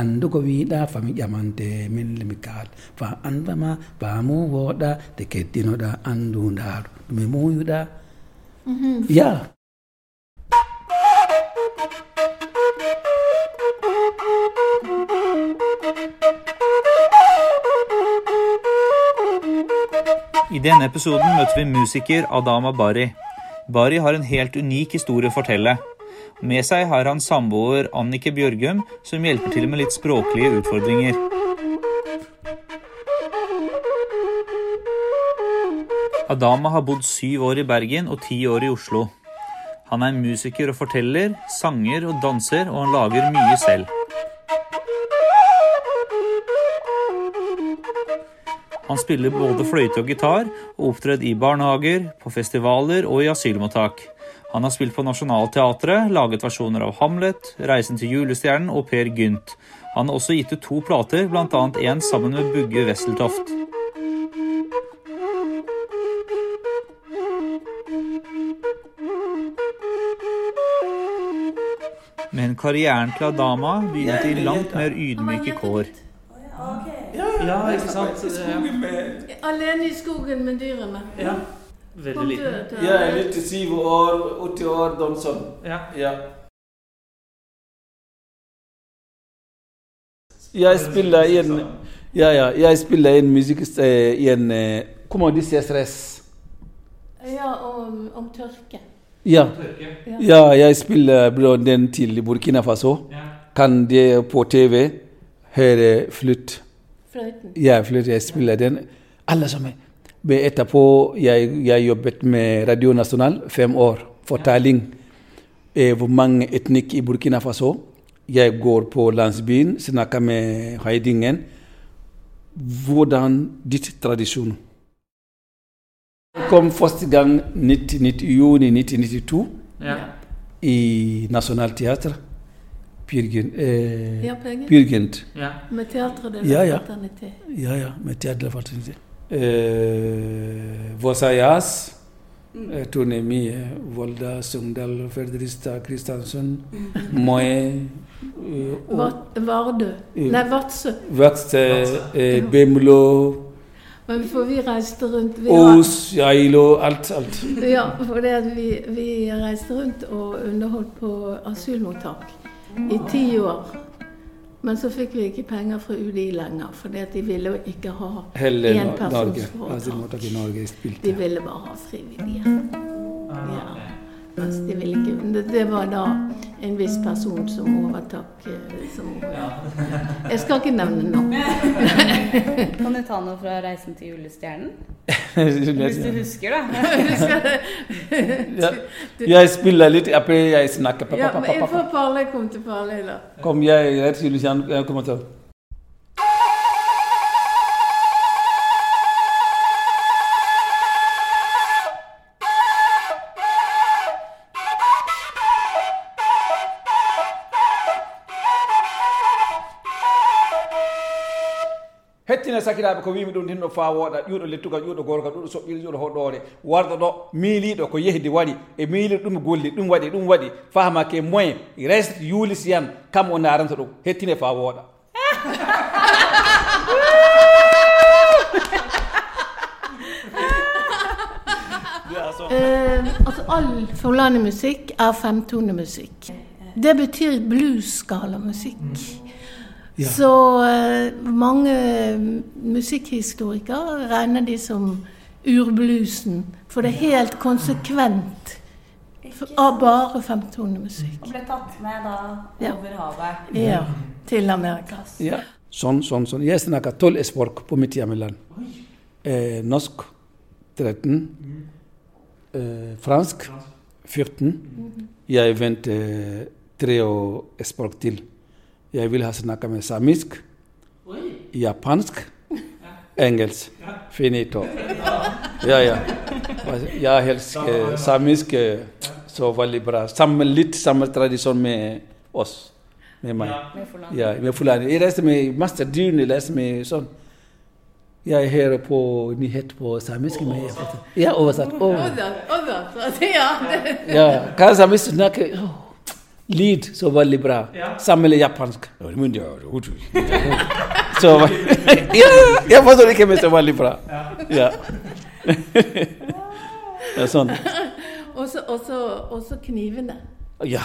andugo wiɗa fami ƴamante min limi kaal fa andama baamu woɗa de keddinoɗa andu ndaaru ɗumi muyuɗa ya I denne episoden møter vi musiker Adama Bari. Bari har en helt unik historie å fortelle. Med seg har han samboer Annike Bjørgum, som hjelper til med litt språklige utfordringer. Adama har bodd syv år i Bergen og ti år i Oslo. Han er musiker og forteller, sanger og danser, og han lager mye selv. Han spiller både fløyte og gitar, og opptredd i barnehager, på festivaler og i asylmottak. Han har spilt på Nationaltheatret, laget versjoner av Hamlet, Reisen til julestjernen og Per Gynt. Han har også gitt ut to plater, bl.a. en sammen med Bugge Wesseltoft. Men karrieren til Adama begynte i langt mer ydmyke kår. Ja, ikke sant? Alene i skogen med dyrene. Ja, veldig liten. Jeg er 97 år, 80 år, noe sånt. Ja. Ja. Jeg spiller i en Ja, ja. Jeg spiller en musikk eh, i en Hvordan de sier stress? Ja, om, om tørke. Ja. ja, jeg spiller den til Burkina Faso. Kan de på TV høre flytt. Fløyten. Ja, flytt. Jeg spiller den. Alle sammen. Etterpå jeg, jeg jobbet med Radio National fem år. Fortelling eh, hvor mange etnikk i Burkina Faso. Jeg går på landsbyen, snakker med høydingen. Hvordan ditt tradisjon? Jeg kom første gang 90, 90, juni 1992 Ja. i Nationaltheatret. Pyrgent. eh, Ja. Pyrgent. ja. Med teatret det Ja, ja. fraternitet. Ja, ja, med teater faktisk. Eh, Eh, Tone Mie, Volda, Sogndal, Fredrikstad, Kristiansund, Moe, eh, og Va- Vardø. Ja. Nei, Vadsø. Vadsø, eh, Bemlo, Men for vi reiste rundt. Vi Os, Jailo, alt, alt. ja, for det at vi, vi reiste rundt og underholdt på asylmottak i ti år. Men så fikk vi ikke penger fra UDI lenger, for de ville jo ikke ha enpersonsforetak. De ville bare ha frivillige. Ja. Mens de ville ikke det, det var da en viss person som overtok eh, som, Jeg skal ikke nevne navn. Kan du ta noe fra 'Reisen til julestjernen'? Hvis du husker, da. Jeg spiller litt, og jeg snakker. Ja, men jeg får kom til da. Kom, jeg rett til jeg kommer til. Hettine sakiraɓe ko wimi ɗum tinno fa woɗa ƴuuɗo lettugal ƴuuɗo gorgal ɗuɗo soɓɓiri ƴuuɗo hoɗore warɗo ɗo miiliɗo ko yehdi waɗi e miiliɗo ɗum golli ɗum waɗi ɗum waɗi famake moyen reste yuulis yan kam o naranta ɗum hettine fa woɗa Eh, altså, all Forlani-musikk er femtonemusikk. Det betyr blues-skala-musikk. Så eh, mange musikkhistorikere regner de som urbluesen, for det er helt konsekvent av bare femtonemusikk. Og ble tatt med da Ja. over havet. Ja, til Amerika. ja. sånn sånn sånn. Jeg snakker tolv språk på mitt hjemland. Eh, norsk 13 eh, fransk 14 jeg venter tre språk til jeg vil ha snakket med samisk japansk engelsk. Finito. Ja ja. Jeg samisk eh, så veldig bra. Samme, litt samme tradisjon med oss med meg. Ja, med Fulani. Jeg reiste med Master Dune, reiste med sånn. Jeg hører på nyhet på samisk. jeg vet- Ja, oversatt. Oversatt, oversatt, Ja, kan samisk snakke? oh. Lyd så veldig bra. Ja. Sammen med japansk. Så ja, Jeg forstår ikke, men så veldig bra. Ja. ja sånn. Og så- og så- og så knivene. Ja.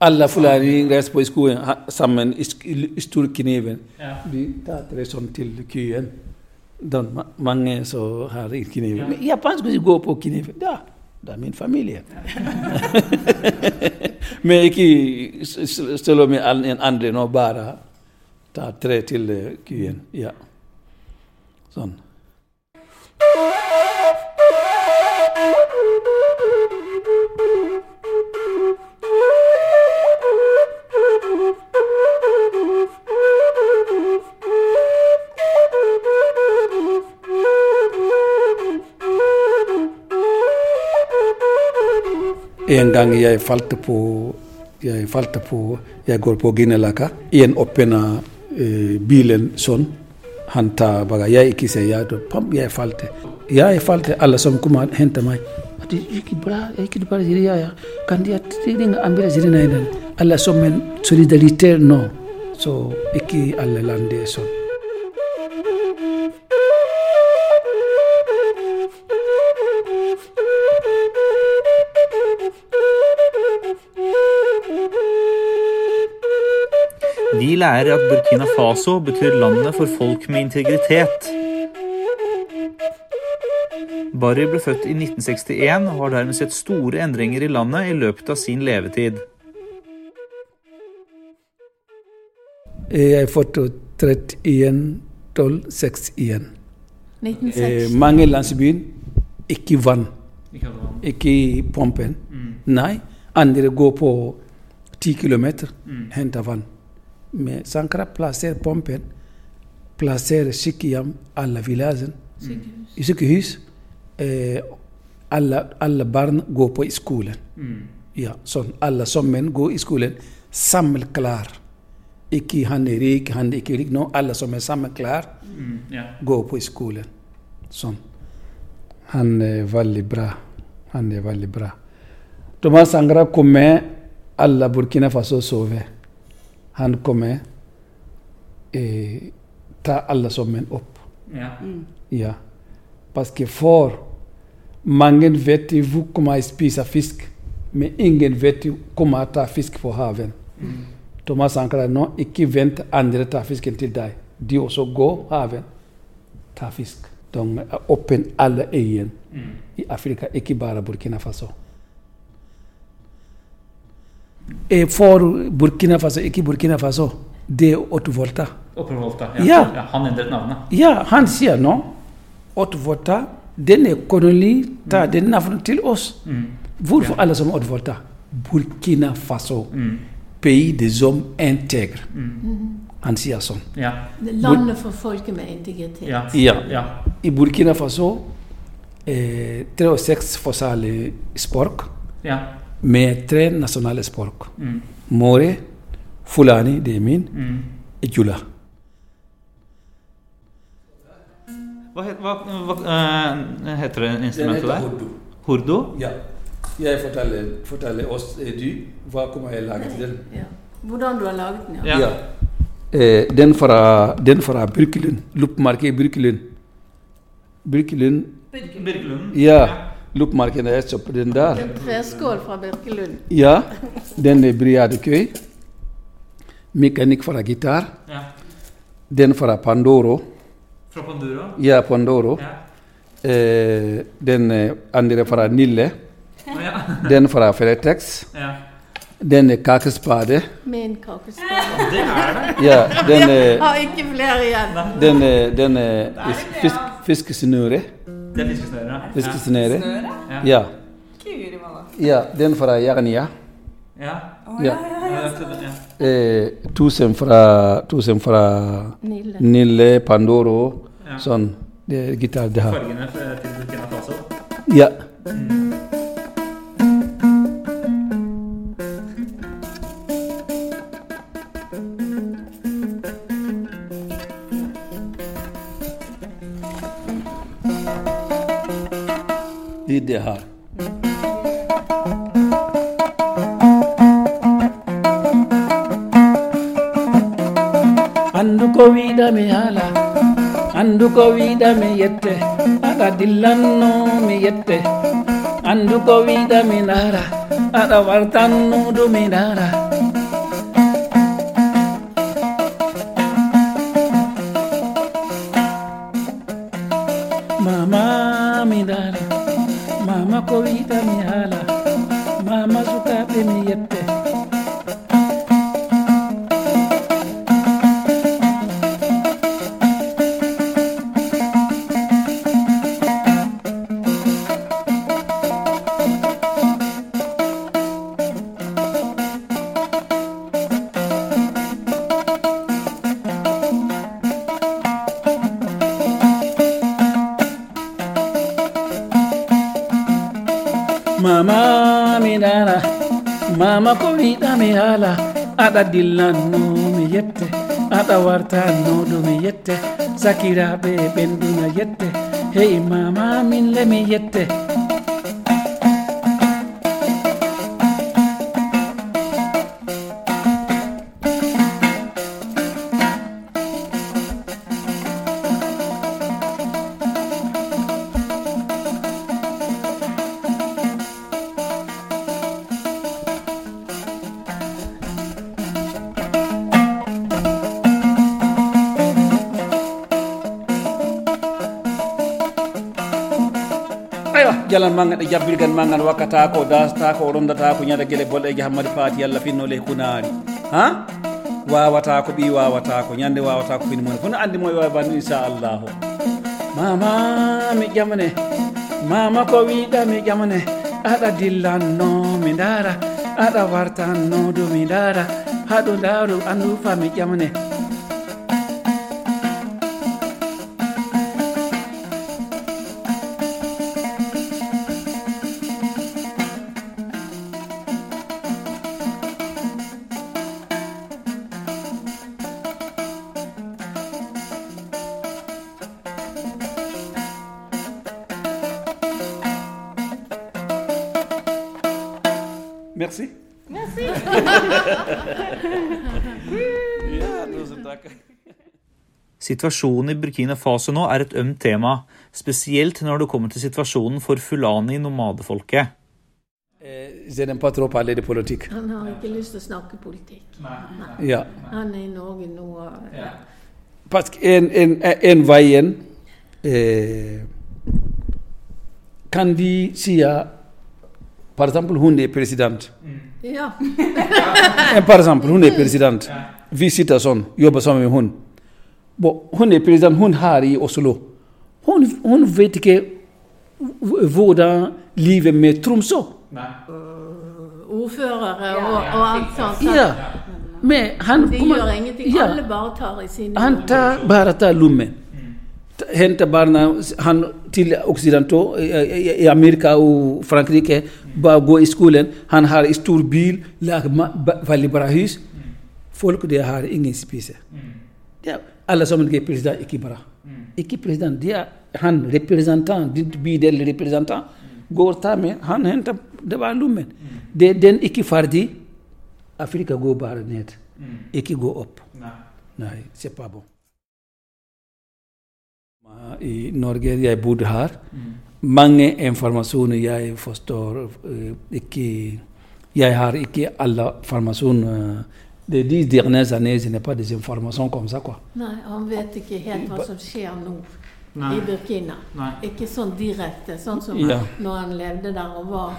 Alle fulani reiser på skolen sammen i stor kniven. Ja. De tar det sånn til kyen. Den, mange så har kniven. Men japansk går på kniven, da det er min familie. Men ikke stille med en andre nå, bare ta tre til kuen. Ja. Sånn. En gang jeg falt på Jeg falt på Jeg går på Ginelaka. En åpner eh, bilen sånn. Han tar bare Jeg ikke sier ja, pam, jeg falt. Jeg falt. Alle som kommer henter meg. Det gikk bra. Jeg gikk bare sier ja, ja. Kan de ringe ambulansen? Alle som en solidaritet nå. Så ikke alle land er sånn. Vi lærer at Burkina Faso betyr landet for folk med integritet. Barry ble født i 1961 og har dermed sett store endringer i landet i løpet av sin levetid. Jeg er født 31 12 6 igjen. Eh, mange landsbyer ikke vann. Ikke i pumpen. Nei, andre går på 10 km, henter vann. Men Sankara plasserer pumpen, plasserer sykehjem, alle villagen, i sykehus. Eh, alle, alle barn går på skolen. Ja, sånn. Alle sammen går i skolen sammen klar. Ikke han er rik, han er ikke rik. Nå, alle som er sammen klar, går på skolen. Sånn. Han er veldig bra. Han er veldig bra. Thomas Sangara kommer, alle Burkina Faso sover. Han kommer, eh, ta alle sammen opp. Ja. Parce que for mange vet hvor kommer jeg spise fisk, men ingen vet kommer jeg ta fisk på haven. Thomas Ankara nå, ikke vent andre tar fisken til deg. De også går haven, tar fisk. De er åpne alle øyene i Afrika, ikke bare Burkina Faso. Eh, For Burkina Faso, ikke Burkina Faso, det er Otto Volta. Opprevolta. Ja. Han endret navnet. Ja, han sier nå Otto Volta, denne koloni tar den navnet til oss. Hvorfor alle som Otto Volta? Burkina Faso, pays des hommes intègres. Han sier sånn. Ja. Landet for folket med integritet. Ja. Ja. ja. I Burkina Faso eh, tre og seks forskjellige språk ja. Med tre nasjonale språk. Mm. More, Fulani, det er min, Mm. Jula. Hva, het, hva, hva uh, heter det instrumentet der? Hordo? Ja. Jeg forteller, forteller oss eh, du hva kommer jeg lage til den. Ja. Hvordan du har laget den, ja. Ja. Ja. Eh, den fra, den fra Birkelund. i Birkelund. Birkelund Birkelunden? Ja. Loppmarkedet er så den der. En treskål fra Birkelund. Ja. Den er briadekøy. Mekanikk fra gitar. Ja. Den fra Pandoro. Fra Pandoro? Ja, Pandoro. Ja. Eh, den eh, andre fra Nille. Oh, ja. Den fra Fretex. ja. Den er kakespade. Min kakespade. Det er det. Ja, den er, Har ikke flere igjen. den er, den er fisk, fiskesnøre. Det er fiskesnøre. Fiskesnøre. Ja. Ja. Ja. Den fra Jernia. Ja. Ja. Ja. ja. Eh, tusen fra, tusen fra Nille. Nille, Pandoro. Ja. Sånn. Det er gitar det har. Fargene fra- til Burkina Faso. Ja. Det الدهار andu ko wiɗami haala andu ko wiɗami yette aɗa dillanno mi yette. Andu ko wiɗami ndaara aɗa wartannuɗumi ndaara. Mama ko wiɗa mi haala aɗa dillanno mi yette aɗa wartannoɗo mi yette sakiraɓe ɓenduna yette hey mama min le mi yette jalan maga ɗe jabbirgal magal wakkata ko dasata ko rondata ko ñada gueɗe bolɗeje hammadi paati yallah finnole kunari ha? Wawata ko ɓi wawata ko ñande wawata ko fini mone fono andi moye wawi banni inchallahu mama mi ƴamane mama ko wiɗa mi ƴamane aɗa dillanno mi dara. Aɗa wartannodu mi dara. Haɗo daru andu fa mi ƴamane Merci. Ja. Situasjonen i Burkina Faso nå er et ømt tema, spesielt når det kommer til situasjonen for fulani-nomadefolket. Eh, Je n'aime pas trop parler. Han har ikke lyst til å snakke politikk. Nei. Ja. Han er i Norge nå. Ja. Parce en, en, en veien eh, kan vi si exemple hun er president. Ja. En par eksempel, hun er president. Vi sitter sånn, jobber sammen med hun. Hun er president, hun her i Oslo. Hun, hun vet ikke hvordan livet med Tromsø. Ordførere og, og alt sånt. Ja. Men han De kommer- gjør ingenting. Ja. Alle bare tar i sine Han tar bare tar lommen. Henter barna han til Occidentaux, i, i, i Amerika og Frankrike, bara gå i skolen. Han har stor bil, ba- väldigt bra hus. Folk det har ingen spise. Ja, alle som er president, ikke bra. Ikke president, det er, han representant, ditt bydel representant. Går tar med, han henter det var lommen. Det, den ikke ferdig. Afrika går bare ned. ikke gå opp. Nei, se på bon. I Norge, jeg bodde her. Mange informasjoner jeg forstår eh, ikke Jeg har ikke alle informasjoner. De, de diagnosene années, ce n'est pas des informations comme ça, quoi. Nei, han vet ikke helt hva som skjer nå i Burkina. Ikke sånn direkte, sånn som Ja. når han levde der og var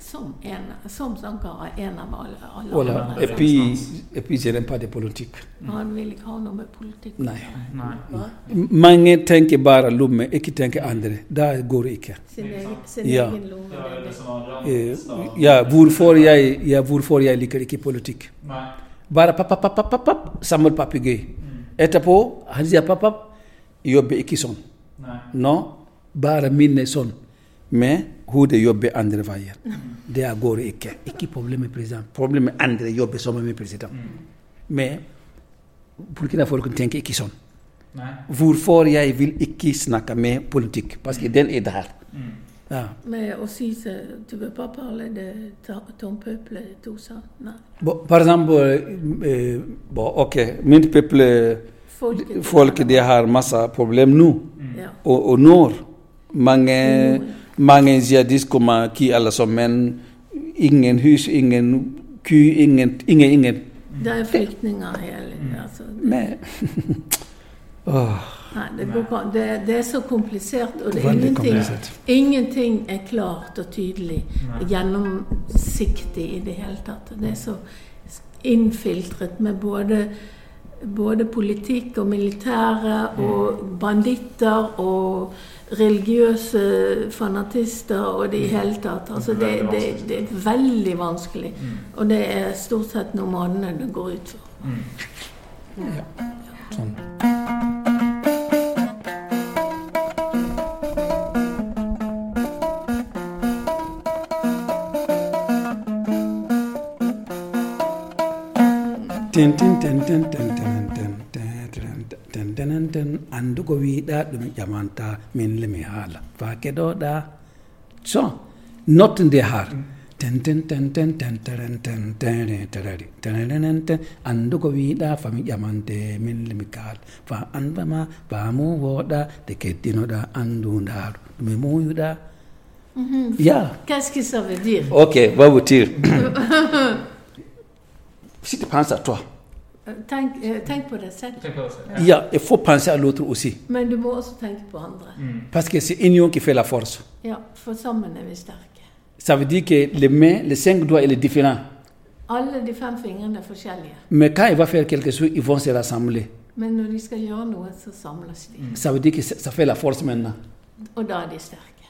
som, en, som Sankara, en av alle. alle Voilà. andre. Et puis, et puis je n'aime pas de politique. Han vil ikke ha noe med politikk Nei. Hva? Mange tenker bare lomme, ikke tenker andre. Det går ikke. Sin egen, sin Ja. egen lomme. Eh, ja, hvorfor jeg, ja, hvorfor jeg liker ikke politikk. Bare papp, papp, papp, papp, papp, samle papegøye. Etterpå, han sier papp, papp, jobber ikke sånn. Nå, bare minne sånn men hodet jobber andre veier. Mm-hmm. Det går ikke. Ikke problemet president. Problemet andre jobber som med president. Men mm-hmm. Burkina-folk tenker ikke sånn. Nei. Hvorfor jeg vil ikke snakke med politikk? Fordi den mm. ah. er der. Ja. Men også, si du vil ikke prate med ton peuple tout ça? Nei. For eksempel eh, euh, OK, mitt peuple Folk, folk de har masse problemer nå. Mm. Og, og når mange mm mange jihadister kommer ki alle sammen. Ingen hus, ingen ku, ingen, ingen, ingen. Det er flyktninger hele altså, Men Åh, Nei, det, går, det, det er så komplisert, og det er ingenting, ingenting er klart og tydelig gjennomsiktig i det hele tatt. Det er så innfiltret med både, både politikk og militære og banditter og religiøse fanatister og det i hele tatt. Altså det, det, det er veldig vanskelig. Og det er stort sett nomadene det går ut for. sånn. Ja. Sånn. Din, din, din, tenaten andugo wiiɗa ɗum ƴamanta min lemi haala. Faake ɗoɗa so not nde har tenten tenten tenteren tentere terari tenerenen andugo wiiɗa fami ƴamante min lemi kaala fa andama faamu wooɗa nde keddinoɗa andu ndaaru ɗumi muyuɗa ya qu'est ce que ça veut dire ok va vous dire si tu penses à toi Tenk, eh, tenk på deg selv. Ja, il faut penser à l'autre aussi. Men du må også tenke på andre. Parce que c'est union qui fait la force. Ja, for sammen er vi sterke. Ça veut dire que les mains, les cinq doigts, il est différent. Alle de fem fingrene er forskjellige. Men quand il va faire quelque chose, ils vont se rassembler. Men når de skal gjøre noe, så samles de. Ça veut dire que ça ça fait la force maintenant. Og da er de sterke.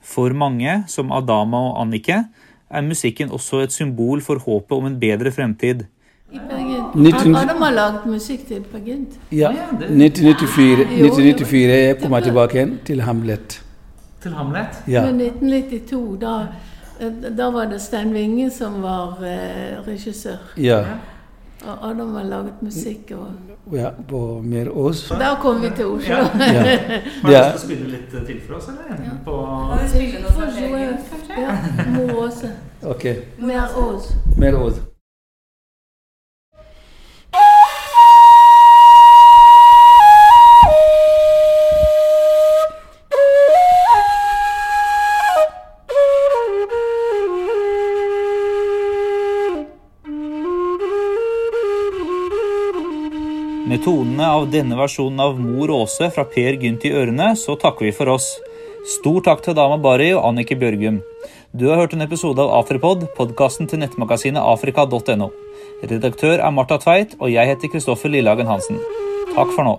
For mange, som Adama og Annike, er musikken også et symbol for håpet om en bedre fremtid. I Bergen. Har laget musikk til Bergint. Ja, 1994, 1994 jeg kommer tilbake igjen til Hamlet. Til Hamlet? Ja. Men 1992, da, eh, da var det Stein Winge som var eh, regissør. Ja, Og Adam har laget musikk. Og ja på Merås. da kom vi til Oslo. Ja. Har du lyst til å spille litt til for oss, eller? På Kan vi spille noe fra Bergen, kanskje? ja, Mor Åse. Ok, Tonene av denne versjonen av Mor Åse fra Per Gynt i ørene, så takker vi for oss. Stor takk til Dama Bari og Annike Bjørgum. Du har hørt en episode av Afripod, podkasten til nettmagasinet afrika.no. Redaktør er Marta Tveit, og jeg heter Kristoffer Lillehagen Hansen. Takk for nå.